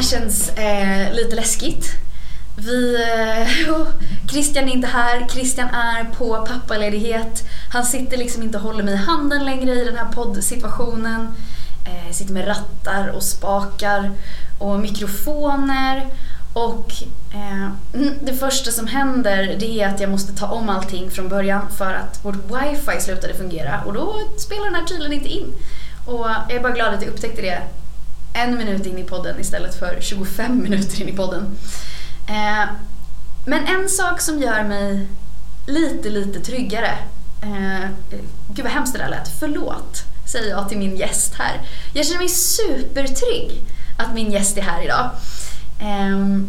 här känns eh, lite läskigt. Vi, eh, oh, Christian är inte här, Christian är på pappaledighet. Han sitter liksom inte och håller mig i handen längre i den här poddsituationen. Eh, sitter med rattar och spakar och mikrofoner. Och eh, mm, det första som händer det är att jag måste ta om allting från början för att vårt wifi slutade fungera och då spelar den här tydligen inte in. Och jag är bara glad att jag upptäckte det en minut in i podden istället för 25 minuter in i podden. Eh, men en sak som gör mig lite, lite tryggare. Eh, gud vad hemskt det där lät. Förlåt, säger jag till min gäst här. Jag känner mig supertrygg att min gäst är här idag. Eh,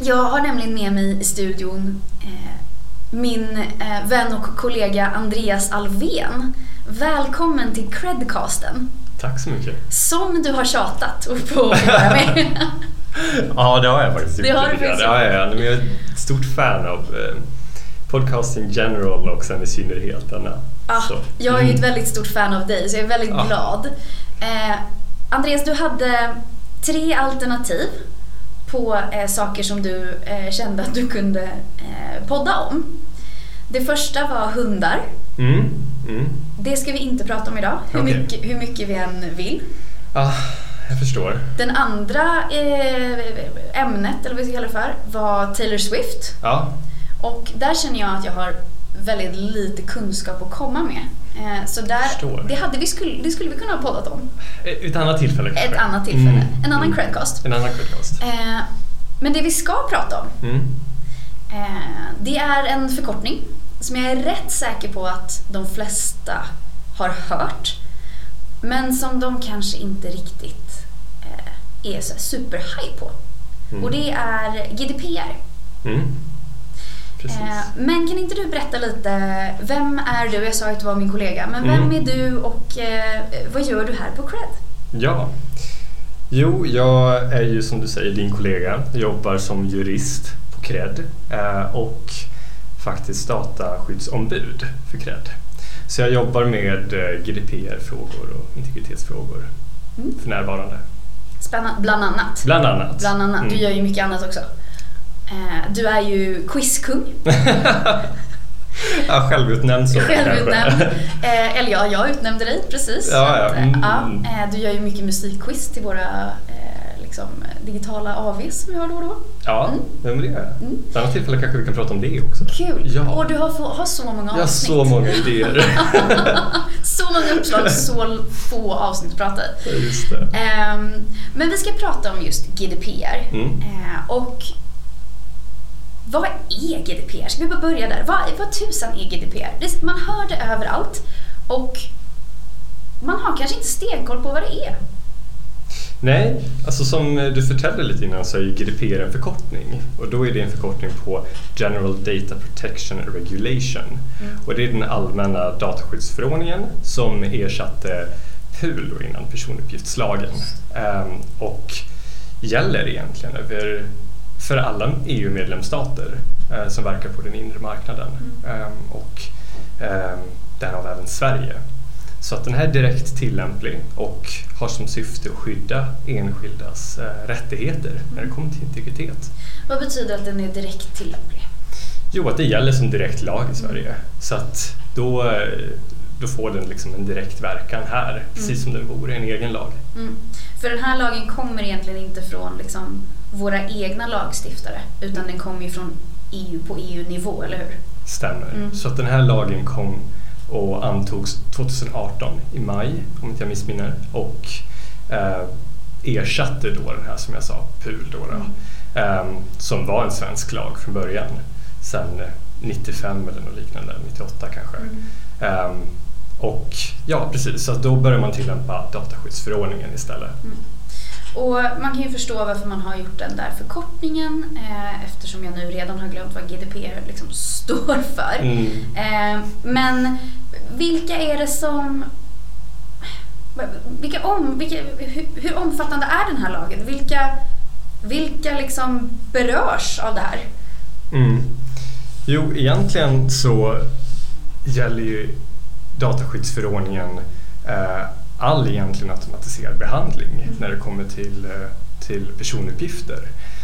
jag har nämligen med mig i studion eh, min eh, vän och kollega Andreas Alven. Välkommen till Credcasten. Tack så mycket. Som du har tjatat och få vara med. ja, det har jag faktiskt Det har du faktiskt ja. Men jag är ett stort fan av eh, podcasting general och sen i synnerhet denna. Ah, jag är ju ett Mm. väldigt stort fan av dig så jag är väldigt Ah. glad. Eh, Andreas, du hade tre alternativ på eh, saker som du eh, kände att du kunde eh, podda om. Det första var hundar. Mm. Mm. Det ska vi inte prata om idag, hur, Okej. mycket, hur mycket vi än vill. Ah, jag förstår. Den andra eh, ämnet, eller vad vi ska kalla det för, var Taylor Swift. Ja, Och där känner jag att jag har väldigt lite kunskap att komma med. Eh, så där, Förstår. det, hade vi skulle, det skulle vi kunna ha poddat om. ett ett annat tillfälle kanske. Ett annat tillfälle. Mm. En annan Mm. credcast. En annan credcast. Eh, men det vi ska prata om, Mm. eh, det är en förkortning som jag är rätt säker på att de flesta har hört. Men som de kanske inte riktigt eh, är så superhaj på. Mm. Och det är GDPR. Mm. Precis. Eh, men kan inte du berätta lite, vem är du? Jag sa att du var min kollega, men vem Mm. är du och eh, vad gör du här på Cred? Ja. Jo, jag är ju som du säger din kollega. Jag jobbar som jurist på Cred eh, och faktiskt dataskyddsombud för Cred. Så jag jobbar med eh, GDPR-frågor och integritetsfrågor Mm. för närvarande. Spännande, bland annat. Bland annat. Bland annat. Du Mm. gör ju mycket annat också. Eh, Du är ju quizkung, ja, självutnämnd så självutnämnd. Eh, Eller ja, jag utnämnde dig precis. Ja, ja. Mm. ja, Du gör ju mycket musikquiz till våra liksom, digitala AVs som vi har då och då. Ja, Mm. men det gör jag. Mm. Ett annat tillfälle kanske vi kan prata om det också. Kul! Ja. Och du har, har så många Jag har avsnitt. så många idéer. så många uppslag, så få avsnitt att prata i. Just det. Ehm, men vi ska prata om just GDPR. Mm. Eh, och vad är GDPR? Ska vi bara börja där? Vad, vad tusan är GDPR? Man hör det överallt och man har kanske inte stenkoll på vad det är. Nej, alltså som du förtällde lite innan så är ju GDPR en förkortning. Och då är det en förkortning på General Data Protection Regulation. Och det är den allmänna dataskyddsförordningen som ersatte PUL då innan personuppgiftslagen. Ehm, och gäller egentligen över för alla EU-medlemsstater eh, som verkar på den inre marknaden. Ehm, och um, därav även Sverige. Så att den här är direkt tillämplig och har som syfte att skydda enskildas eh, rättigheter när det kommer till integritet. Vad betyder att den är direkt tillämplig? Jo, att det gäller som direkt lag i Sverige. Så att då, eh, då får den liksom en direkt verkan här, precis som den vore en egen lag. Mm. För den här lagen kommer egentligen inte från liksom, våra egna lagstiftare utan den kommer ju från EU på EU-nivå, eller hur? Stämmer. Mm. Så att den här lagen kom och antogs 2018 i maj, om inte jag missminner, och eh, ersatte då den här som jag sa, PUL då, då eh, som var en svensk lag från början. Sen eh, 95 eller något liknande, 98 kanske. Eh, och ja, precis, så då börjar man tillämpa dataskyddsförordningen istället. Och man kan ju förstå varför man har gjort den där förkortningen eh, eftersom jag nu redan har glömt vad GDPR liksom står för. Mm. Eh, men vilka är det som... Vilka om, vilka, hur, hur omfattande är den här lagen? Vilka, vilka liksom berörs av det här? Mm. Jo, egentligen så gäller ju dataskyddsförordningen eh, all egentligen automatiserad behandling när det kommer till eh, till personuppgifter.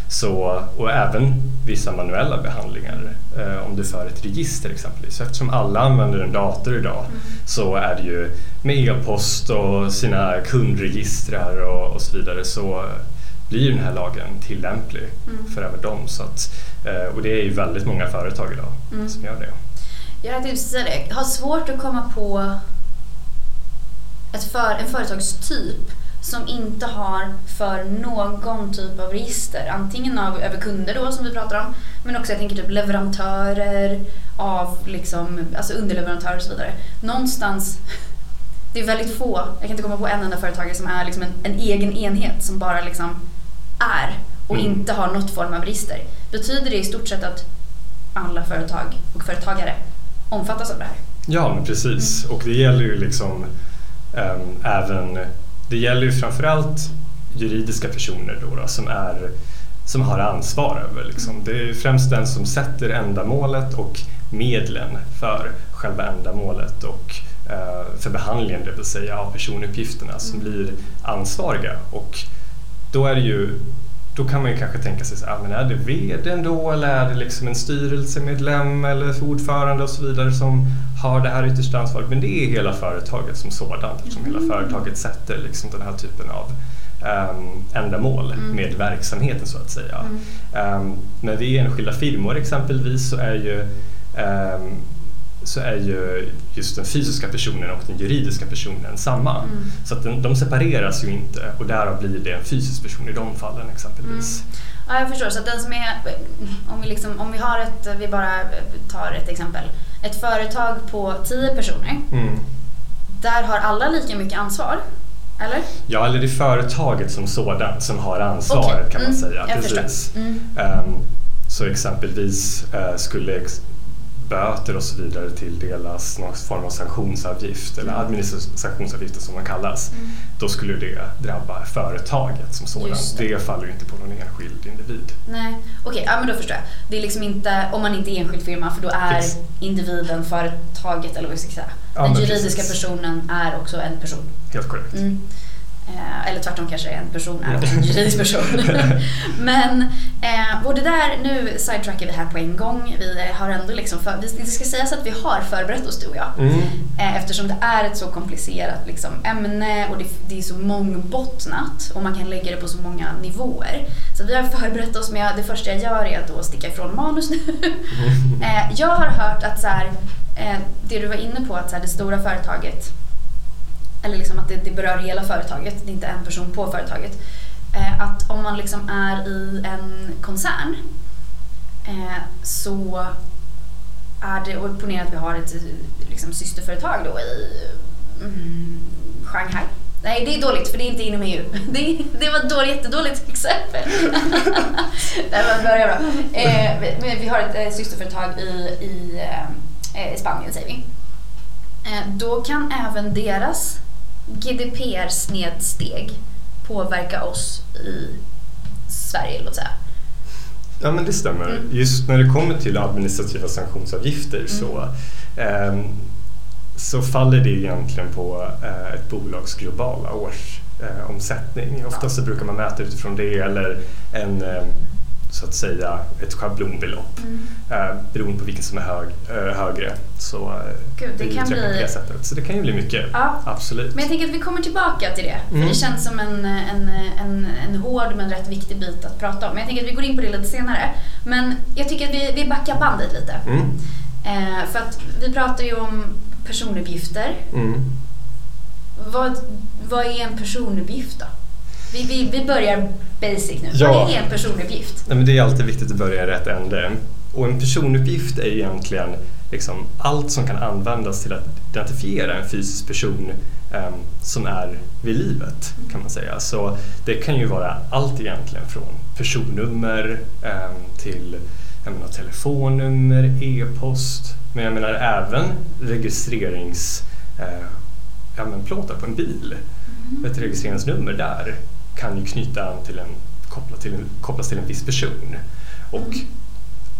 Så, och även vissa manuella behandlingar eh, om du för ett register exempelvis. Så eftersom alla använder en dator idag mm. så är det ju med e-post och sina kundregistrar och, och, så vidare så blir den här lagen tillämplig mm. för även dem. Så att, eh, och det är ju väldigt många företag idag mm. som gör det. Jag det, har svårt att komma på ett för, en företagstyp som inte har för någon typ av register. Antingen av, över kunder då som vi pratar om, men också jag tänker typ leverantörer, av liksom, alltså underleverantörer och så vidare. Någonstans, det är väldigt få, jag kan inte komma på en enda företagare som är liksom en, en egen enhet som bara liksom är och mm. inte har något form av register. Betyder det i stort sett att alla företag och företagare omfattas av det här? Ja, men precis. Mm. Och det gäller ju liksom um, även det gäller ju framförallt juridiska personer då, då som, är, som har ansvar över. Liksom. Det är främst den som sätter ändamålet och medlen för själva ändamålet och eh, för behandlingen, det vill säga av personuppgifterna, som mm. blir ansvariga. Och då är det ju då kan man ju kanske tänka sig så men är det vdn då eller är det liksom en styrelsemedlem eller ordförande och så vidare som har det här yttersta ansvaret? Men det är hela företaget som sådant eftersom hela mm. företaget sätter liksom den här typen av um, ändamål mm. med verksamheten så att säga. Mm. Um, men vid enskilda firmor exempelvis så är ju um, så är ju just den fysiska personen och den juridiska personen samma. Mm. Så att den, de separeras ju inte och därav blir det en fysisk person i de fallen exempelvis. Mm. Ja, jag förstår. Så den som är, om vi, liksom, om vi har ett, vi bara tar ett exempel, ett företag på tio personer. Mm. Där har alla lika mycket ansvar, eller? Ja, eller det är företaget som sådant som har ansvaret okay. kan man mm. säga. Jag Precis. Um, så exempelvis uh, skulle böter och så vidare tilldelas någon form av sanktionsavgift eller mm. administrationsavgifter som de kallas, mm. då skulle det drabba företaget som sådant. Det. det faller ju inte på någon enskild individ. Nej, okej, okay, ja men då förstår jag. Det är liksom inte, om man inte är enskild firma, för då är precis. individen företaget eller vad vi ska säga. Den ja, juridiska precis. personen är också en person. Helt korrekt. Mm. Eh, eller tvärtom kanske en person är också en juridisk person. Men, eh, det där, nu sidetrackar vi här på en gång. Vi har ändå liksom, för, det ska sägas att vi har förberett oss du och jag. Mm. Eh, eftersom det är ett så komplicerat liksom, ämne och det, det, är så mångbottnat och man kan lägga det på så många nivåer. Så vi har förberett oss med, det första jag gör är att sticka ifrån manus nu. eh, jag har hört att så här, eh, det du var inne på, att så här, det stora företaget eller liksom att det, det, berör hela företaget, det är inte en person på företaget. Eh, att om man liksom är i en koncern eh, så är det, och ponera att vi har ett liksom, systerföretag då i mm, Shanghai. Nej, det är dåligt för det är inte inom EU. Det, det var ett dåligt, jättedåligt exempel. det var börja bra. Eh, vi, vi, har ett eh, systerföretag i, i, eh, eh Spanien säger vi. Eh, då kan även deras GDPR-snedsteg påverka oss i Sverige, låt säga? Ja men det stämmer. Mm. Just när det kommer till administrativa sanktionsavgifter mm. så, eh, så faller det egentligen på eh, ett bolags globala årsomsättning. Eh, Ofta så brukar man mäta utifrån det eller en ehm, så att säga ett schablonbelopp mm. eh, beroende på vilken som är hög, eh, högre. Så eh, Gud, det, kan bli... det. Så det kan ju bli mycket, ja. absolut. Men jag tänker att vi kommer tillbaka till det. För mm. Det känns som en, en, en, en hård men rätt viktig bit att prata om. Men jag tänker att vi går in på det lite senare. Men jag tycker att vi, vi backar bandet lite. Mm. Eh, för att vi pratar ju om personuppgifter. Mm. Vad, vad är en personuppgift då? Vi, vi, vi börjar basic nu. Ja. Vad är en personuppgift? Nej, men det är alltid viktigt att börja i rätt ände. Och en personuppgift är egentligen liksom allt som kan användas till att identifiera en fysisk person um, som är vid livet kan man säga. Så det kan ju vara allt egentligen från personnummer um, till menar, telefonnummer, e-post men jag menar även registreringsplåtar ja, på en bil. Mm. Ett registreringsnummer där kan ju knyta an till en, kopplas till en, kopplas till en viss person. Och mm.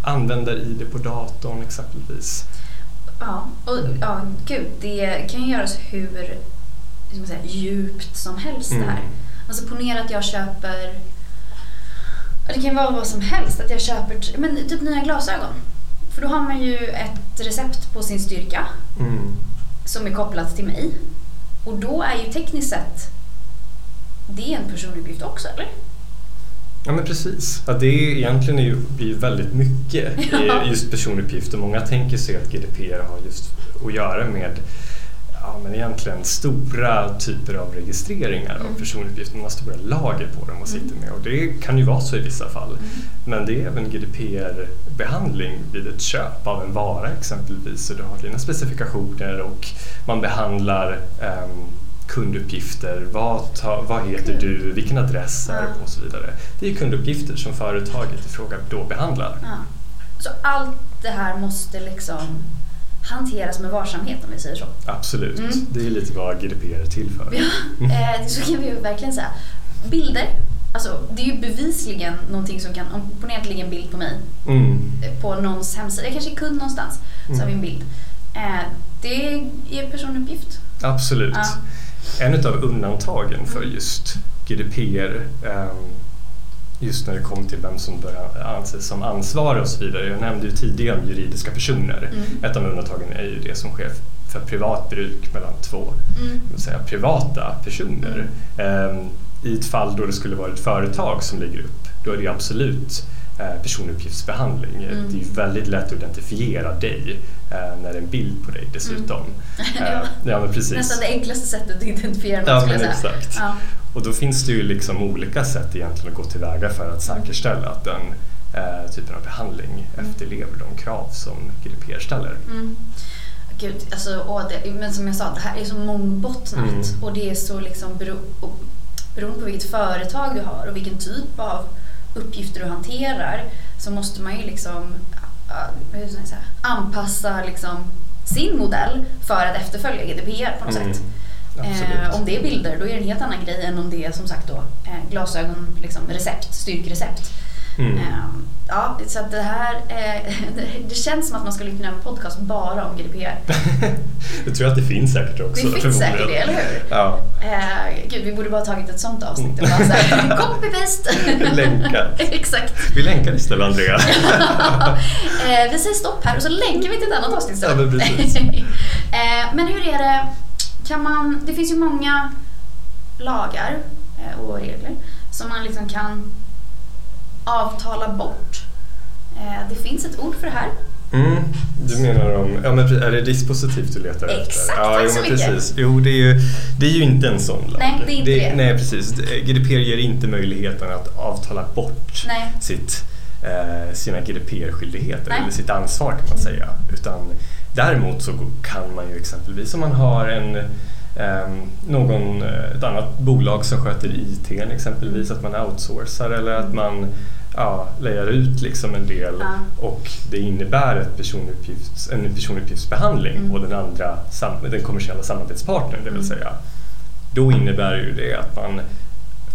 användar-id på datorn exempelvis. Ja, och ja, gud, det kan ju göras hur säga, djupt som helst mm. det här. Alltså ponera att jag köper det kan vara vad som helst, att jag köper men typ nya glasögon. För då har man ju ett recept på sin styrka Mm. som är kopplat till mig. Och då är ju tekniskt sett det är en personuppgift också, eller? Ja men precis. Ja, det är, egentligen är ju, ju väldigt mycket i just personuppgifter. Många tänker sig att GDPR har just att göra med ja, men egentligen stora typer av registreringar Mm. av personuppgifter. Man har stora lager på dem och sitter med och det kan ju vara så i vissa fall. Mm. Men det är även GDPR-behandling vid ett köp av en vara exempelvis. Så du har dina specifikationer och man behandlar ehm, kunduppgifter. Vad, ta, vad heter du? Vilken adress är Ja. det och så vidare. Det är kunduppgifter som företaget i fråga då behandlar. Ja. Så allt det här måste liksom hanteras med varsamhet om vi säger så. Absolut. Mm. Det är lite vad GDPR är till för. Ja, eh, så kan vi ju verkligen säga. Bilder, alltså det är ju bevisligen någonting som kan, om ponera att det ligger en bild på mig Mm. eh, på någons hemsida, jag kanske är kund någonstans, så Mm. har vi en bild. Eh, det är personuppgift. Absolut. Ja. En av undantagen för Mm. just GDPR ehm, just när det kommer till vem som bör anses som ansvarig och så vidare. Jag nämnde ju tidigare om juridiska personer. Mm. Ett av undantagen är ju det som sker för privat bruk mellan två Mm. säga privata personer. Ehm, I ett fall då det skulle vara ett företag som lägger upp, då är det absolut personuppgiftsbehandling. Mm. Det är ju väldigt lätt att identifiera dig eh, när det är en bild på dig dessutom. Eh, ja, men precis. Mm. Nästan det enklaste sättet att identifiera någon Ja, men jag säga. exakt. Ja. Och då finns det ju liksom olika sätt egentligen att gå tillväga för att säkerställa att den eh, typen av behandling Mm. efterlever de krav som GDPR ställer. Mm. Gud, alltså, åh, det, men som jag sa, det här är så mångbottnat Mm. och det är så liksom bero, beroende på vilket företag du har och vilken typ av uppgifter du hanterar så måste man ju liksom hur ska jag säga, anpassa liksom sin modell för att efterfölja GDPR på något Mm. sätt. Eh, om det är bilder då är det en helt annan grej än om det är som sagt då eh, glasögon, liksom, recept, styrkrecept. Mm. Ehm, ja, så det här, det känns som att man skulle kunna göra en podcast bara om GDPR. Jag tror att det finns säkert också. Det finns säkert det, eller hur? Ja, Eh, gud, vi borde bara tagit ett sånt avsnitt och bara såhär, copy-paste. Länkat. Exakt. vi länkar istället Andrea. eh, vi säger stopp här och så länkar vi till ett annat avsnitt Ja, men precis. eh, men hur är det, kan man, det finns ju många lagar eh, och regler som man liksom kan avtala bort. Eh, det finns ett ord för det här. Mm, du menar om, ja men är det dispositivt du letar efter? Exakt, ja, tack jo, så mycket. precis. Jo, det är ju, det är ju inte en sån lag. Nej, det är inte det. Nej, precis. GDPR ger inte möjligheten att avtala bort Nej. sitt, eh, sina GDPR-skyldigheter eller sitt ansvar kan man säga. Utan däremot så kan man ju exempelvis om man har en ehm, någon, eh, ett annat bolag som sköter IT exempelvis, att man outsourcar eller att man ja, lejar ut liksom en del Ja. och det innebär ett personuppgifts, en personuppgiftsbehandling Mm. på den andra sam- den kommersiella samarbetspartnern, det vill Mm. säga. Då innebär ju det att man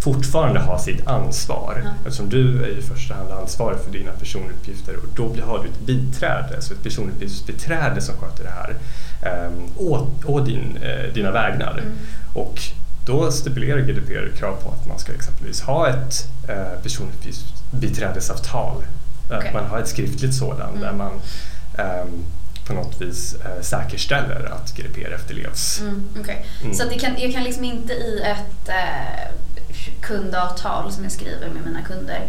fortfarande har sitt ansvar Ja. eftersom du är i första hand ansvarig för dina personuppgifter och då har du ett biträde, alltså ett personuppgiftsbiträde som sköter det här um, å, å din, eh, dina vägnar. Mm. Och då stipulerar GDPR krav på att man ska exempelvis ha ett eh, personuppgiftsbiträdesavtal. Okej. Att man har ett skriftligt sådant Mm. där man ehm, på något vis eh, säkerställer att GDPR efterlevs. Mm, okej. Mm. Så det kan, jag kan liksom inte i ett eh, kundavtal som jag skriver med mina kunder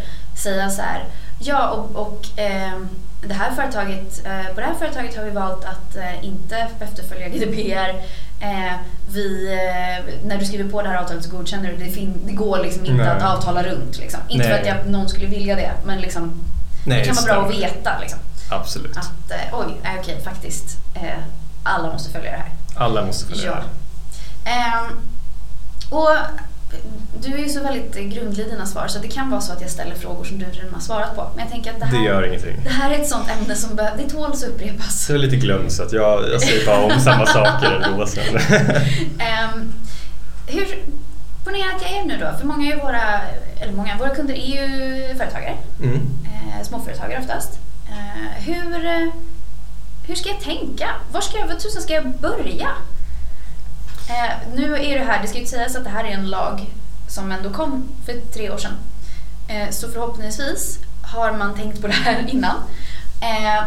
säga så här, ja och, och ehm, det här företaget, eh, på det här företaget har vi valt att eh, inte efterfölja GDPR. Eh, vi, eh, när du skriver på det här avtalet så godkänner du det. fin- Det går liksom inte Nej. att avtala runt. Liksom. Inte Nej. för att jag, någon skulle vilja det, men liksom, Nej, det kan vara bra att veta. Liksom, Absolut. att eh, oj, okej, faktiskt. Eh, alla måste följa det här. Alla måste följa Ja. det. Ehm, och du är ju så väldigt grundlig i dina svar så det kan vara så att jag ställer frågor som du redan har svarat på. Men jag tänker att det här, Det gör ingenting. det här är ett sånt ämne som bör, det tåls att upprepas. Jag är lite glömd så att jag, jag säger bara om samma saker ändå sen. Ehm, hur, ponera att jag är nu då, för många av våra, eller många, våra kunder är ju företagare, Mm. eh, småföretagare oftast. Eh, hur, eh, hur ska jag tänka? Var ska jag, vad tusan ska jag börja? Eh, nu är det här, det ska ju sägas att det här är en lag som ändå kom för tre år sedan. Eh, så förhoppningsvis har man tänkt på det här innan. Eh,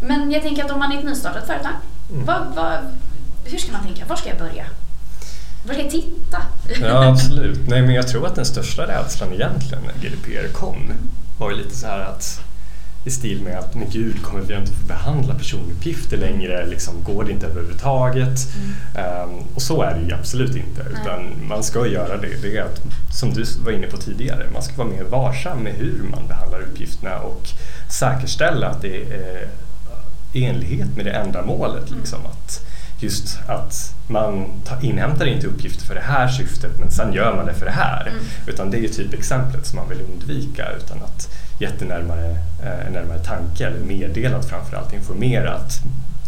men jag tänker att om man är ett nystartat företag, Mm. vad, vad, hur ska man tänka? Var ska jag börja? Var ska jag titta? Ja, absolut. Nej, men jag tror att den största rädslan egentligen när GDPR kom var ju lite så här att i stil med att men gud, kommer vi inte få behandla personuppgifter längre? Liksom, går det inte överhuvudtaget? Ehm, och så är det ju absolut inte. Utan man ska göra det. Det är att, som du var inne på tidigare, man ska vara mer varsam med hur man behandlar uppgifterna och säkerställa att det är i enlighet med det ändamålet. Liksom, att just att man tar, inhämtar inte uppgifter för det här syftet men sen gör man det för det här. Mm. Utan det är ju typ exemplet som man vill undvika utan att jättenärmare eh, närmare tanke eller meddelat framförallt informerat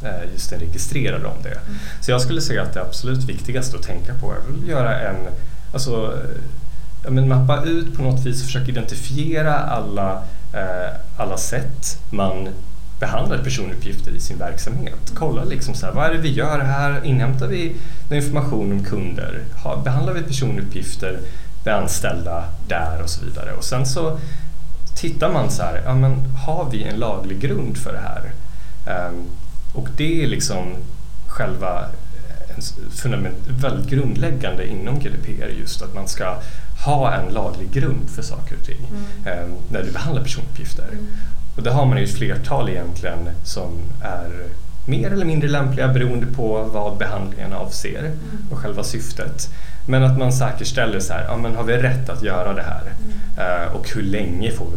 eh, just den registrerade om det. Så jag skulle säga att det absolut viktigaste att tänka på är att göra en, alltså eh, ja, men mappa ut på något vis och försöka identifiera alla, eh, alla sätt man behandlar personuppgifter i sin verksamhet. Kolla liksom så här, vad är det vi gör här? Inhämtar vi information om kunder? Ha, behandlar vi personuppgifter med anställda där och så vidare? Och sen så tittar man så här, ja, men har vi en laglig grund för det här? Ehm, och det är liksom själva eh, väldigt grundläggande inom GDPR just att man ska ha en laglig grund för saker och ting ehm, när du behandlar personuppgifter. Och det har man ju ett flertal egentligen som är mer eller mindre lämpliga beroende på vad behandlingen avser och själva syftet. Men att man säkerställer så här, ja, men har vi rätt att göra det här? Eh, och hur länge får vi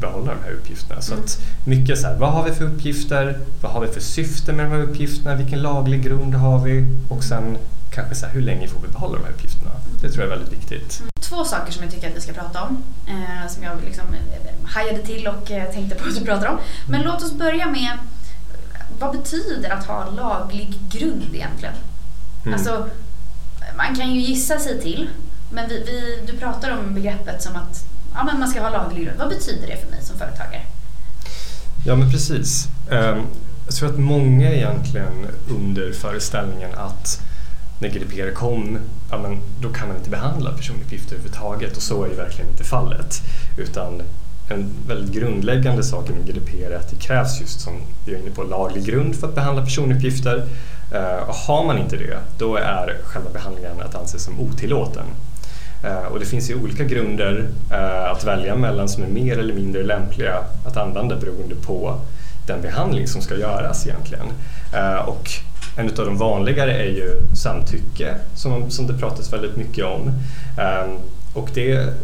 behålla de här uppgifterna? Så att mycket så här, vad har vi för uppgifter? Vad har vi för syfte med de här uppgifterna? Vilken laglig grund har vi? Och sen kanske så här, hur länge får vi behålla de här uppgifterna? Det tror jag är väldigt viktigt. Två saker som jag tycker att vi ska prata om. Eh, som jag liksom eh, hajade till och eh, tänkte på att du pratar om. Men låt oss börja med vad betyder att ha laglig grund egentligen? Mm. Alltså, man kan ju gissa sig till. Men vi, vi, du pratar om begreppet som att ja, men man ska ha laglig grund. Vad betyder det för mig som företagare? Ja men precis. Ehm, jag tror att många egentligen under föreställningen att när GDPR kom, ja, men då kan man inte behandla personuppgifter överhuvudtaget och så är ju verkligen inte fallet. Utan en väldigt grundläggande sak inom GDPR är att det krävs just som vi är inne på laglig grund för att behandla personuppgifter. Eh, har man inte det, då är själva behandlingen att anse som otillåten. Eh, och det finns ju olika grunder eh, att välja mellan som är mer eller mindre lämpliga att använda beroende på den behandling som ska göras egentligen. Och en av de vanligare är ju samtycke som, som det pratas väldigt mycket om. Och det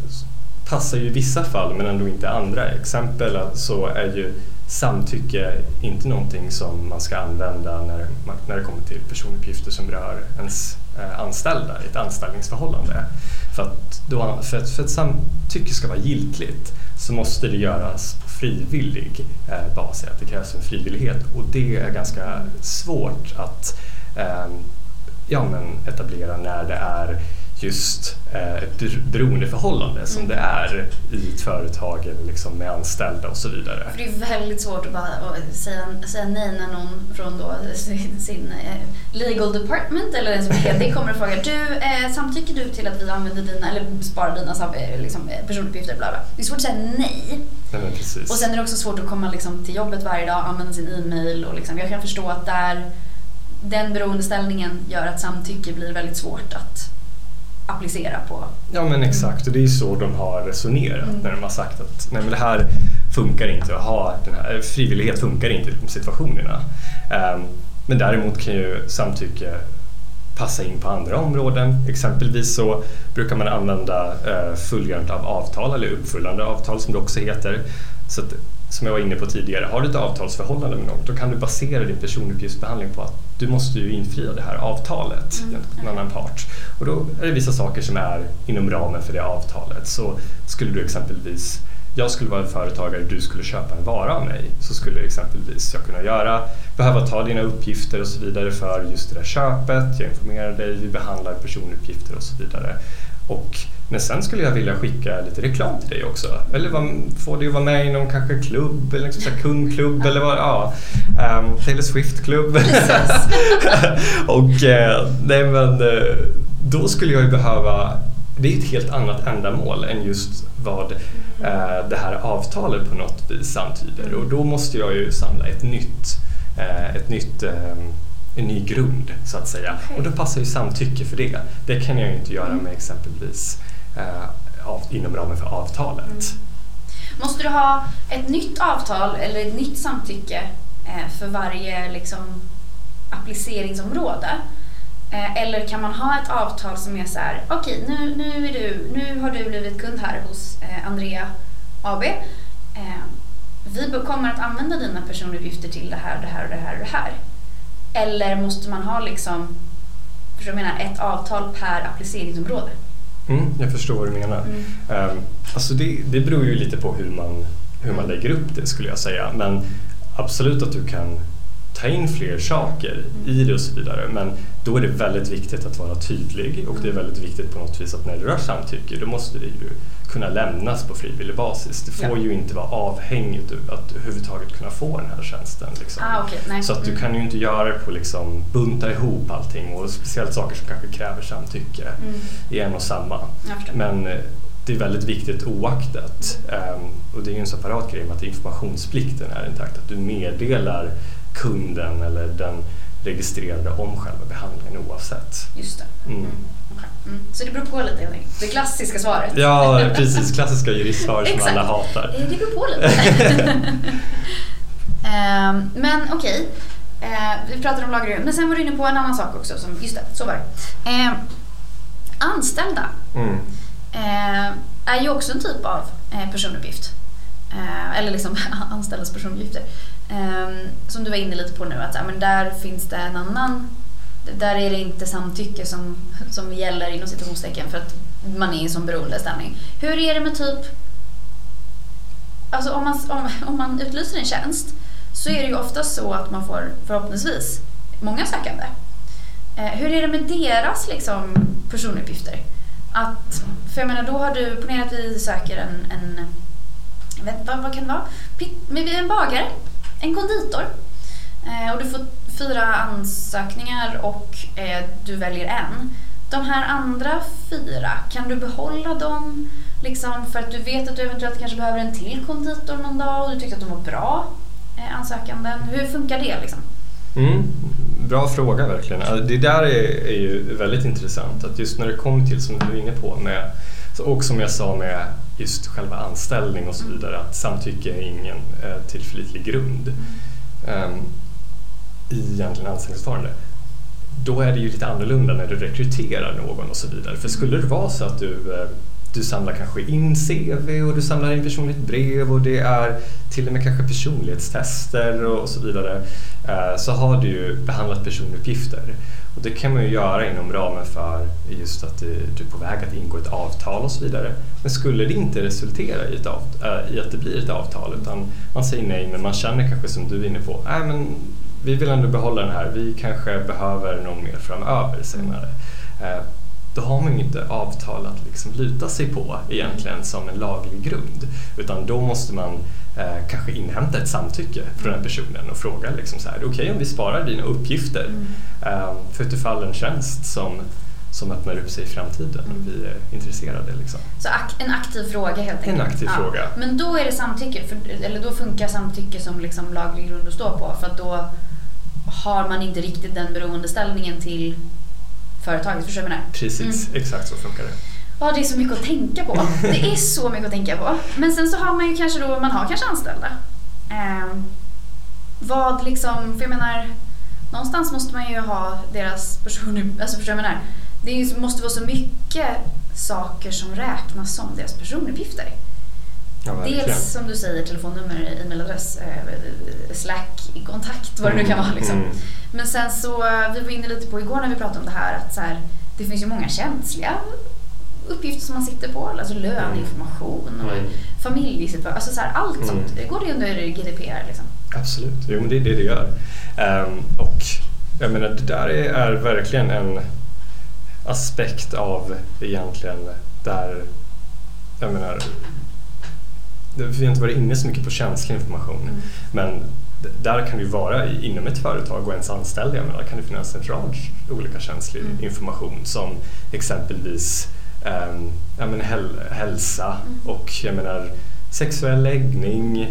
passar ju i vissa fall men ändå inte andra. Exempel så är ju samtycke inte någonting som man ska använda när, man- när det kommer till personuppgifter som rör ens eh, anställda i ett anställningsförhållande. För att, då, för, att, för att samtycke ska vara giltigt så måste det göras på frivillig eh, bas, att det krävs en frivillighet och det är ganska svårt att eh, ja, men etablera när det är just eh, ett bero- beroendeförhållande som det är i ett företag eller liksom med anställda och så vidare. För det är väldigt svårt att bara att säga, säga nej när någon från då sin, sin eh, legal department eller ens VD kommer och frågar du, eh, samtycker du till att vi använder dina, eller sparar dina eh, liksom, eh, personuppgifter? Bla bla. Det är svårt att säga nej. Nej. Och sen är det också svårt att komma liksom, till jobbet varje dag, använda sin e-mail och liksom, jag kan förstå att där den beroendeställningen gör att samtycke blir väldigt svårt att applicera på. Ja men exakt och det är ju så de har resonerat Mm. när de har sagt att nej men det här funkar inte att ha den här frivillighet funkar inte i de situationerna. Ehm, men däremot kan ju samtycke passa in på andra områden. Exempelvis så brukar man använda uh, fullgörande av avtal eller uppfyllande av avtal som det också heter. Så att, som jag var inne på tidigare, har du ett avtalsförhållande med någon då kan du basera din personuppgiftsbehandling på att du måste ju infria det här avtalet Mm, gentemot en annan part. Och då är det vissa saker som är inom ramen för det avtalet. Så skulle du exempelvis, jag skulle vara en företagare, du skulle köpa en vara av mig, så skulle exempelvis jag kunna göra, behöva ta dina uppgifter och så vidare för just det där köpet, jag informerar dig, vi behandlar personuppgifter och så vidare. Och, men sen skulle jag vilja skicka lite reklam till dig också. Eller vad- få dig att vara med i någon kanske klubb, eller liksom kundklubb eller vad, ja. Um, Taylor Swift-klubb. och eh, nej men eh, då skulle jag ju behöva det är ett helt annat ändamål än just vad eh, det här avtalet på något vis antyder och då måste jag ju samla ett nytt, eh, ett nytt eh, en ny grund så att säga. Okej. Och då passar ju samtycke för det. Det kan jag ju inte göra med exempelvis eh, av, inom ramen för avtalet. Måste du ha ett nytt avtal eller ett nytt samtycke för varje liksom, appliceringsområde? Eh, Eller kan man ha ett avtal som är så här, okej nu, nu, är du, nu har du blivit kund här hos eh, Andrea AB. Eh, Vi kommer att använda dina personuppgifter till det här, det här och det här och det här. Eller måste man ha liksom, förstår du menar, ett avtal per appliceringsområde? Mm, jag förstår vad du menar. Um, alltså det, det beror ju lite på hur man, hur man lägger upp det skulle jag säga. Men absolut att du kan ta in fler saker i det och så vidare. Men då är det väldigt viktigt att vara tydlig och det är väldigt viktigt på något vis att när det rör samtycke då måste det ju kunna lämnas på frivillig basis. Det får Ja. ju inte vara avhängigt av att överhuvudtaget kunna få den här tjänsten. Liksom. Ah, nej. Så att du Mm. kan ju inte göra det på liksom bunta ihop allting och speciellt saker som kanske kräver samtycke Mm. i en och samma. Men eh, det är väldigt viktigt oaktat. Ehm, och det är ju en separat grej med att informationsplikten är intakt. Att du meddelar kunden eller den registrerade om själva behandlingen oavsett. Just det. Mm. Mm. Mm. Så det beror på lite helt enkelt. Det klassiska svaret. Ja, precis. Klassiska juristsvar som alla hatar. Det beror på lite. Ehm, men okej. Eh, vi pratade om lagring. Men sen var du inne på en annan sak också. Som, just det, så var det. Ehm, anställda Mm. Eh, är ju också en typ av eh, personuppgift. Eh, eller liksom anställdas personuppgifter. Ehm, som du var inne lite på nu, att men där finns det en annan... Där är det inte samtycke som, som gäller inom citationstecken för att man är i en sån beroendeställning. Hur är det med typ... Alltså om man, om, om man utlyser en tjänst så är det ju ofta så att man får förhoppningsvis många sökande. Hur är det med deras liksom, personuppgifter? Att, för jag menar, då har du, ponera att vi söker en, en vet, vad, vad kan det vara? Men vi är en bagare, en konditor. Eh, och du får fyra ansökningar och eh, du väljer en. De här andra fyra, kan du behålla dem liksom, för att du vet att du eventuellt kanske behöver en till konditor någon dag och du tyckte att de var bra eh, ansökanden. Hur funkar det liksom? Mm, bra fråga verkligen. Alltså, Det där är, är ju väldigt intressant att just när det kommer till som du är inne på med och som jag sa med just själva anställning och så vidare att samtycke är ingen eh, tillförlitlig grund um, i egentligen anställningsförfarande. Då är det ju lite annorlunda när du rekryterar någon och så vidare. För skulle det vara så att du eh, du samlar kanske in CV och du samlar in personligt brev och det är till och med kanske personlighetstester och så vidare eh, så har du ju behandlat personuppgifter. Och det kan man ju göra inom ramen för just att du är på väg att ingå ett avtal och så vidare. Men skulle det inte resultera i, ett eh, i att det blir ett avtal utan man säger nej men man känner kanske som du är inne på, nej men vi vill ändå behålla den här, vi kanske behöver någon mer framöver senare. Eh, då har man ju inte avtal att liksom luta sig på egentligen som en laglig grund. Utan då måste man eh, kanske inhämta ett samtycke från den personen och fråga liksom så här, okej om vi sparar dina uppgifter Mm. eh, för utifall en tjänst som, som öppnar upp sig i framtiden Mm. och vi är intresserade. Liksom. Så en aktiv fråga helt enkelt. En aktiv fråga. Men då är det samtycke, för, eller då funkar samtycke som liksom laglig grund att stå på för att då har man inte riktigt den beroendeställningen till företaget. Förstår du vad jag menar? Precis, exakt så funkar det. Ja, det är så mycket att tänka på. Det är så mycket att tänka på. Men sen så har man ju kanske då, man har kanske anställda. Ehm, vad liksom, för jag menar, någonstans måste man ju ha deras person, alltså förstår du vad jag menar? Det är måste vara så mycket saker som räknas som deras personuppgifter. Ja. Dels som du säger telefonnummer, e-mailadress, eh, slack, kontakt, vad det nu kan vara. Liksom. Mm. Men sen så, eh, vi var inne lite på igår när vi pratade om det här att så här, det finns ju många känsliga uppgifter som man sitter på. Alltså löneinformation och Mm. familjesituation. Alltså så här, allt Mm. sånt. Går det under GDPR liksom. Absolut, jo men det är det det gör. Ehm, och jag menar det där är, är verkligen en aspekt av egentligen där, jag menar, vi har inte varit inne så mycket på känslig information Mm. men där kan det ju vara inom ett företag och ens anställda, jag menar, där kan det finnas en rad olika känslig Mm. information som exempelvis um, ja, men häl hälsa mm. och jag menar sexuell läggning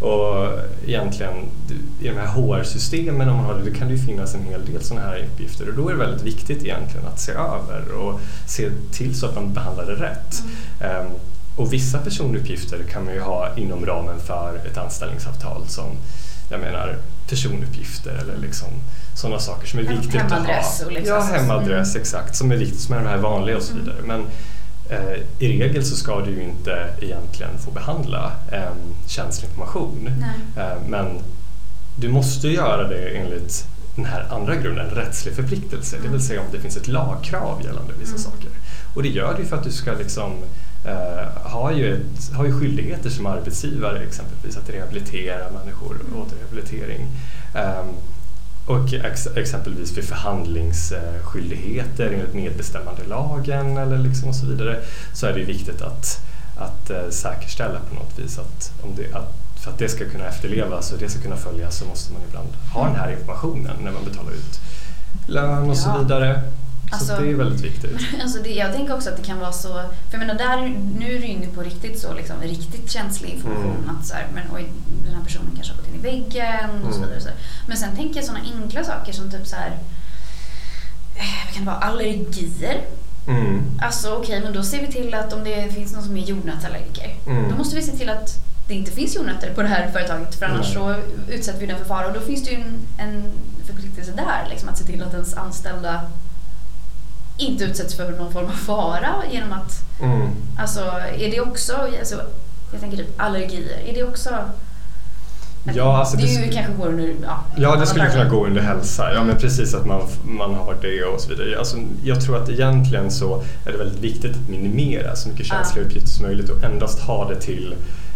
och egentligen i de här HR-systemen om man har det, det kan det ju finnas en hel del sådana här uppgifter och då är det väldigt viktigt egentligen att se över och se till så att man behandlar det rätt. Um, och vissa personuppgifter kan man ju ha inom ramen för ett anställningsavtal som jag menar personuppgifter eller liksom sådana saker som är viktigt att ha. Och liksom Ja, hemadress mm. exakt, som är viktigt, som är de här vanliga och så mm. vidare. Men eh, i regel så ska du ju inte egentligen få behandla eh, känslig information. Eh, men du måste göra det enligt den här andra grunden, rättslig förpliktelse, det vill mm. säga om det finns ett lagkrav gällande vissa mm. saker. Och det gör det ju för att du ska liksom Uh, har, ju ett, har ju skyldigheter som arbetsgivare exempelvis att rehabilitera människor, mm. återrehabilitering. Um, och ex, exempelvis för förhandlingsskyldigheter enligt medbestämmandelagen eller liksom och så vidare så är det viktigt att, att uh, säkerställa på något vis att, om det, att för att det ska kunna efterlevas och det ska kunna följas så måste man ibland ha den här informationen när man betalar ut lön och ja. så vidare. Alltså, så det är väldigt viktigt. Alltså det, jag tänker också att det kan vara så, för jag menar där, nu är du inne på riktigt så liksom, riktigt känslig information. Mm. Att så här, men oj, den här personen kanske har gått in i väggen och så mm. vidare. Så men sen tänker jag sådana enkla saker som typ så här, eh, vad kan det vara, allergier. Mm. Alltså okej, okay, men då ser vi till att om det finns någon som är jordnötsallergiker, mm. då måste vi se till att det inte finns jordnötter på det här företaget för annars så utsätter vi den för fara och då finns det ju en, en förpliktelse där liksom, att se till att ens anställda inte utsätts för någon form av fara genom att... Mm. Alltså, är det också... Alltså, jag tänker typ allergier. Är det också... Ja, alltså det, det ju kanske går under... Ja, ja det skulle kunna gå under hälsa. Ja, men precis att man, man har det och så vidare. Alltså, jag tror att egentligen så är det väldigt viktigt att minimera så mycket känsliga uppgifter som möjligt och endast ha det till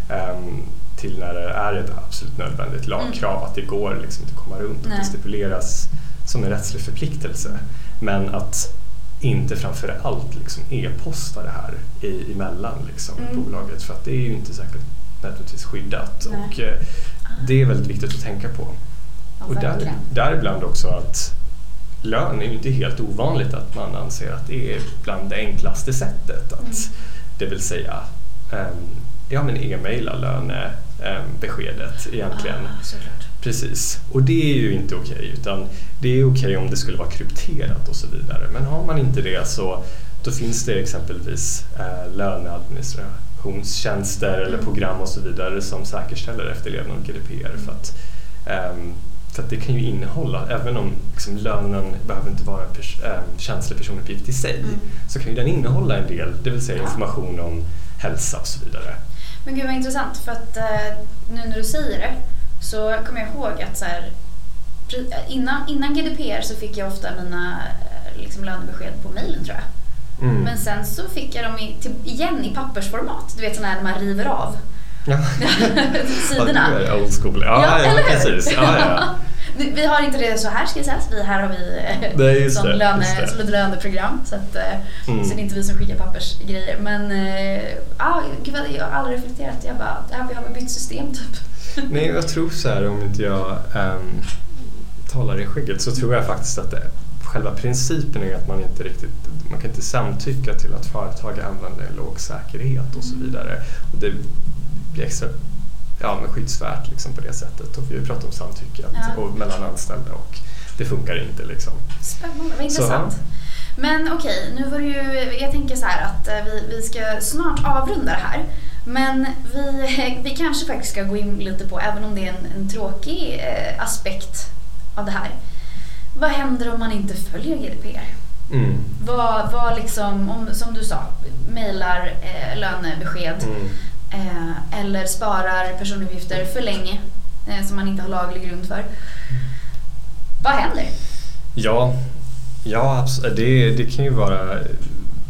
um, till när det är ett absolut nödvändigt lagkrav mm. att det går liksom inte att komma runt och det stipuleras som en rättslig förpliktelse. Men att inte framför allt liksom e-posta det här i, emellan liksom, mm. bolaget för att det är ju inte säkert nödvändigtvis skyddat Nej. och eh, det är väldigt viktigt att tänka på. Ja, och där, däribland också att lön är ju inte helt ovanligt att man anser att det är bland det enklaste sättet att mm. det vill säga um, ja men e-maila lönebeskedet egentligen. Ah, Precis, och det är ju inte okej okay, utan det är okej okay om det skulle vara krypterat och så vidare. Men har man inte det så då finns det exempelvis eh, löneadministrationstjänster eller mm. program och så vidare som säkerställer efterlevnad av GDPR. För att, um, för att det kan ju innehålla, även om liksom, lönen behöver inte vara pers äh, känslig personuppgift i sig, mm. så kan ju den innehålla en del, det vill säga information om hälsa och så vidare. Men gud vad intressant, för att eh, nu när du säger det så kommer jag ihåg att så här, innan, innan GDPR så fick jag ofta mina eh, liksom, lönebesked på mailen tror jag. Mm. Men sen så fick jag dem i, till, igen i pappersformat. Du vet sådana här när man river av ja. sidorna. Ja, old school. Ja, ja, ja precis. Ja, ja. Vi har inte det så här ska sägas. Vi, här har vi eh, det som, det, löne, som ett löneprogram. Så, att, eh, mm. så det är inte vi som skickar pappersgrejer. Men ah, gud, jag har aldrig reflekterat. Jag bara, det här, vi har bytt system typ. Nej, jag tror så här om inte jag um, talar i skägget så tror jag faktiskt att det, själva principen är att man inte riktigt man kan inte samtycka till att företag använder låg säkerhet och så vidare. Och det blir extra ja, men skyddsvärt liksom på det sättet. Och vi har pratat om samtycke ja. och mellan anställda och det funkar inte. Liksom. Spännande, vad intressant. Så, men okej, nu var det ju, jag tänker så här att eh, vi, vi ska snart avrunda det här. Men vi, vi kanske faktiskt ska gå in lite på, även om det är en, en tråkig eh, aspekt av det här. Vad händer om man inte följer GDPR? Mm. Vad, vad liksom, om, som du sa, mejlar eh, lönebesked mm. Eh, eller sparar personuppgifter för länge eh, som man inte har laglig grund för. Vad händer? Ja, ja det, det kan ju vara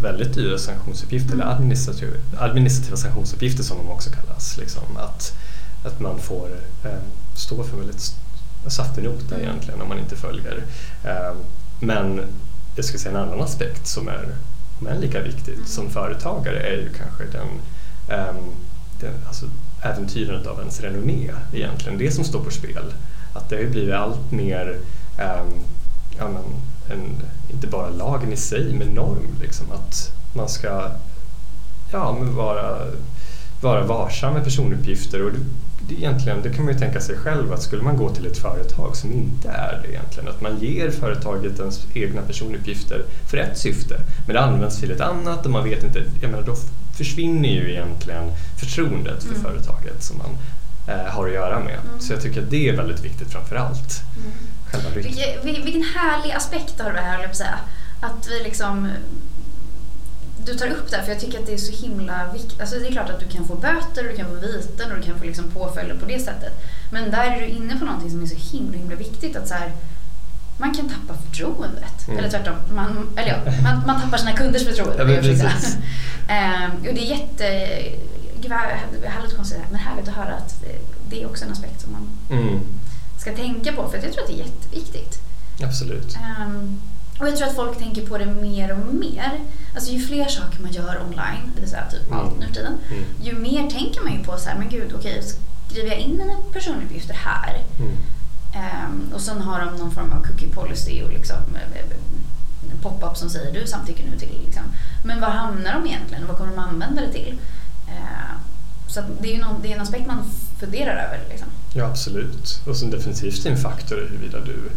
väldigt dyra sanktionsuppgifter, mm. eller administrativa, administrativa sanktionsuppgifter som de också kallas. Liksom, att, att man får eh, stå för väldigt saftig nota mm. egentligen om man inte följer. Eh, men jag skulle säga en annan aspekt som är men lika viktigt mm. som företagare är ju kanske den, um, den alltså äventyrandet av ens renommé egentligen, det som står på spel. Att det har blivit allt mer um, ja, men, en, inte bara lagen i sig, men norm. Liksom, att man ska ja, men vara, vara varsam med personuppgifter. Och det, det, egentligen, det kan man ju tänka sig själv att skulle man gå till ett företag som inte är det egentligen, att man ger företaget ens egna personuppgifter för ett syfte, men det används till ett annat och man vet inte, jag menar då försvinner ju egentligen förtroendet för mm. företaget som man eh, har att göra med. Mm. Så jag tycker att det är väldigt viktigt framför allt. Mm. Vilken, vilken härlig aspekt har du här, jag säga. Att vi liksom du tar upp det här för jag tycker att det är så himla viktigt. Alltså det är klart att du kan få böter, du kan få viten och du kan få liksom påföljder på det sättet. Men där är du inne på någonting som är så himla, himla viktigt. Att så här, man kan tappa förtroendet. Mm. Eller tvärtom, man, eller ja, man, man tappar sina kunders förtroende. Ja, ehm, och det är jätte... Gud vad härligt konstigt men härligt att höra att det är också en aspekt som man mm. ska tänka på. För jag tror att det är jätteviktigt. Absolut. Um, och jag tror att folk tänker på det mer och mer. Alltså ju fler saker man gör online, det vill säga typ mm. allt nu för tiden, mm. ju mer tänker man ju på så här, men gud, okej, okay, skriver jag in mina personuppgifter här? Um, och sen har de någon form av cookie policy och liksom uh, pop-up som säger du samtycker nu till. Liksom. Men var hamnar de egentligen och vad kommer de använda det till? Uh, så det är ju någon, det är en aspekt man funderar över. Liksom. Ja, absolut. Och sen definitivt en faktor huruvida du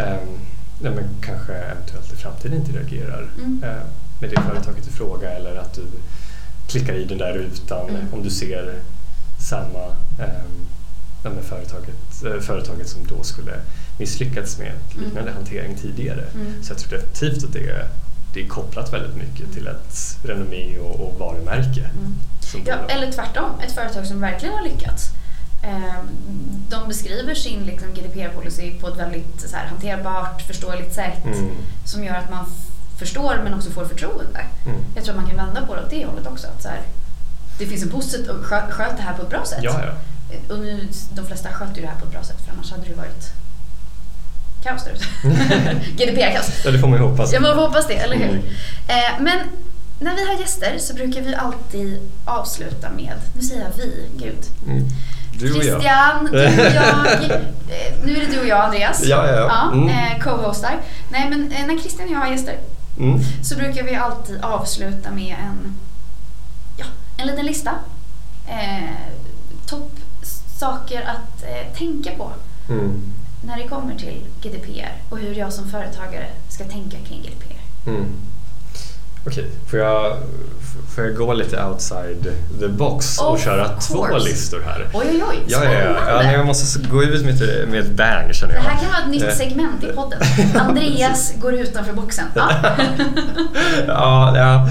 um, nej, men kanske eventuellt i framtiden inte reagerar mm. eh, med det företaget i fråga eller att du klickar i den där rutan mm. om du ser samma eh, med företaget, eh, företaget som då skulle misslyckats med liknande mm. hantering tidigare. Mm. Så jag tror definitivt att det är, det är kopplat väldigt mycket till ett renommé och, och varumärke. Mm. Ja, eller tvärtom, ett företag som verkligen har lyckats Ehm, de beskriver sin liksom, GDPR-policy på ett väldigt här, hanterbart, förståeligt sätt mm. som gör att man förstår men också får förtroende. Mm. Jag tror att man kan vända på det åt det hållet också. Att, så här, det finns en positiv, skö, sköt det här på ett bra sätt. Ja, ja. Och nu, de flesta sköter ju det här på ett bra sätt för annars hade det varit kaos där ute. GDPR-kaos. Ja, det får man ju hoppas. Ja, man får hoppas det, eller hur? Mm. Eh, men när vi har gäster så brukar vi alltid avsluta med, nu säger jag vi, gud. Mm. Du och Christian, jag. du och jag. Eh, nu är det du och jag Andreas. Ja, ja, ja. Mm. Eh, Co-hostar. Nej men eh, när Christian och jag har gäster mm. så brukar vi alltid avsluta med en, ja, en liten lista. Eh, Topp saker att eh, tänka på mm. när det kommer till GDPR och hur jag som företagare ska tänka kring GDPR. Mm. Okej, får jag, får jag gå lite outside the box och köra course. två listor här? Oj, oj, oj. Ja, ja, ja. ja jag måste gå ut med, med ett bang känner jag. Det här kan vara ett nytt eh. segment i podden. Andreas går utanför boxen. Ja. ja, ja.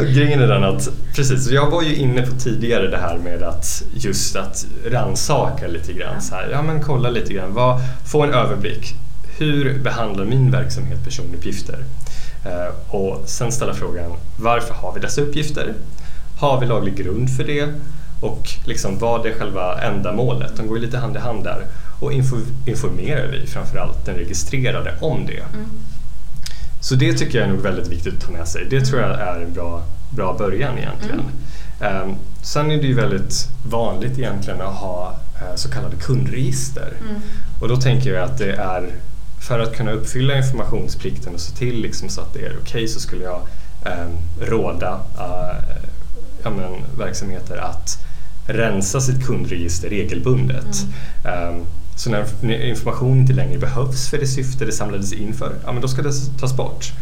Grejen är den att, precis, jag var ju inne på tidigare det här med att just att ransaka lite grann. Så här, ja, men kolla lite grann, vad, få en överblick. Hur behandlar min verksamhet personuppgifter? Eh, och sen ställa frågan varför har vi dessa uppgifter? Har vi laglig grund för det? Och liksom, vad är själva ändamålet? De går lite hand i hand där. Och informerar vi framförallt den registrerade om det? Mm. Så det tycker jag är nog väldigt viktigt att ta med sig. Det tror jag är en bra, bra början egentligen. Mm. Um, sen är det ju väldigt vanligt egentligen att ha uh, så kallade kundregister. Mm. Och då tänker jag att det är för att kunna uppfylla informationsplikten och se till liksom så att det är okej okay, så skulle jag eh, råda eh, ja, men, verksamheter att rensa sitt kundregister regelbundet. Mm. Um, så när information inte längre behövs för det syfte det samlades in för, ja men då ska det tas bort.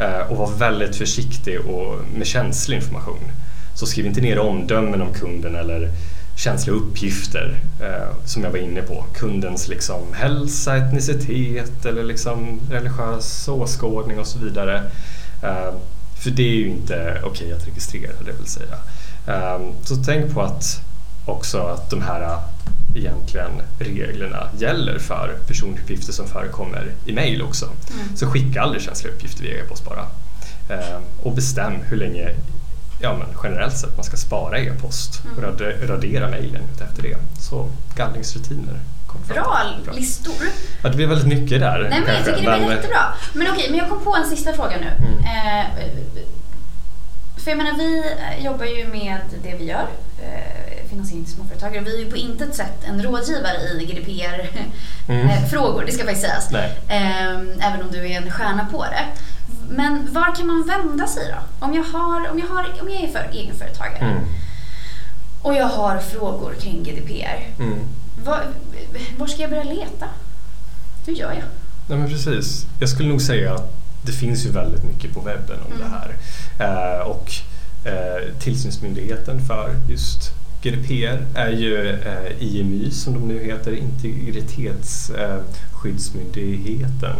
Uh, och vara väldigt försiktig och med känslig information. Så skriv inte ner omdömen om kunden eller känsliga uppgifter eh, som jag var inne på. Kundens liksom, hälsa, etnicitet eller liksom, religiös åskådning och så vidare. Eh, för det är ju inte okej okay att registrera det vill säga. Eh, så tänk på att också att de här eh, egentligen reglerna gäller för personuppgifter som förekommer i mail också. Mm. Så skicka aldrig känsliga uppgifter via e-post bara. Eh, och bestäm hur länge ja, men generellt sett man ska spara e-post och mm. radera mejlen efter det. Så gallringsrutiner. Bra listor. Ja, det blir väldigt mycket där. Nej, men jag tycker det blir jättebra. Men okej, men jag kom på en sista fråga nu. Mm. Eh, för jag menar, vi jobbar ju med det vi gör. Eh, finansiering till småföretagare. Vi är ju på intet sätt en rådgivare i GDPR-frågor, det ska faktiskt sägas. Ehm, Även om du är en stjärna på det. Men var kan man vända sig då? Om jag, har, om jag, har, om jag är för egenföretagare Mm. och jag har frågor kring GDPR. Mm. Var, var ska jag börja leta? Hur gör jag? Nej men precis. Jag skulle nog säga att det finns ju väldigt mycket på webben om Mm. det här. Eh, och eh, tillsynsmyndigheten för just GDPR är ju eh, IMY som de nu heter, Integritetsskyddsmyndigheten.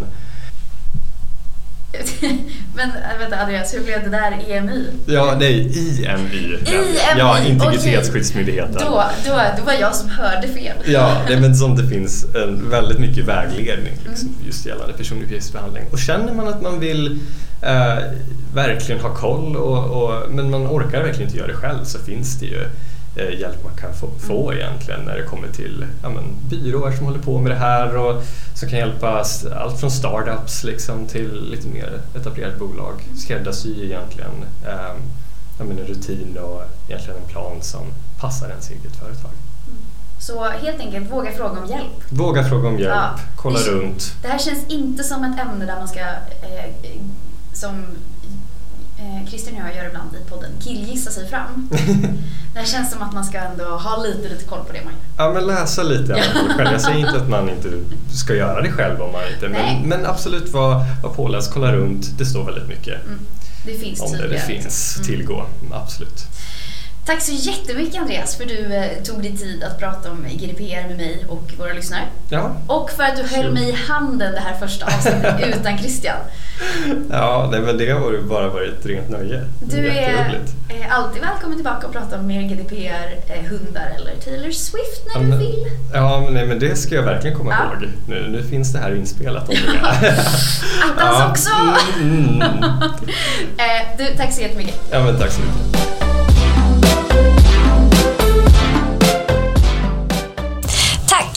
Men äh, vänta Andreas, hur blev det där EMY? Ja, nej, IMY. Ja, IMY, Integritetsskyddsmyndigheten. Då, då, då var jag som hörde fel. Ja, är men som det finns en väldigt mycket vägledning liksom, just gällande personuppgiftsbehandling. Och känner man att man vill eh, verkligen ha koll och, och, men man orkar verkligen inte göra det själv så finns det ju hjälp man kan få, få egentligen när det kommer till ja, men, byråer som håller på med det här och som kan hjälpa allt från startups liksom, till lite mer etablerade bolag. Skräddarsy egentligen eh, ja, men en rutin och egentligen en plan som passar ens eget företag. Så helt enkelt, våga fråga om hjälp. Våga fråga om hjälp, Ja. kolla Det- runt. Det här känns inte som ett ämne där man ska, eh, som eh, Christian och jag gör ibland i podden, killgissa sig fram. det känns som att man ska ändå ha lite, lite koll på det man gör. Ja, men läsa lite själv. Jag säger inte att man inte ska göra det själv om man inte, men, men absolut var, var påläst, kolla runt. Det står väldigt mycket Mm. Det finns om det. Det finns. Mm. tillgå, absolut. Tack så jättemycket Andreas för du eh, tog dig tid att prata om GDPR med mig och våra lyssnare. Ja, Och för att du höll mig i handen det här första avsnittet utan Christian. ja nej, men det har ju bara varit ett rent nöje. Du är eh, alltid välkommen tillbaka och prata om mer GDPR, eh, hundar eller Taylor Swift när Ja, du men- vill. Ja, men, nej, men det ska jag verkligen komma Ja. ihåg. Nu, nu finns det här inspelat. Attans också! Mm, du, tack så jättemycket. Ja, men tack så mycket.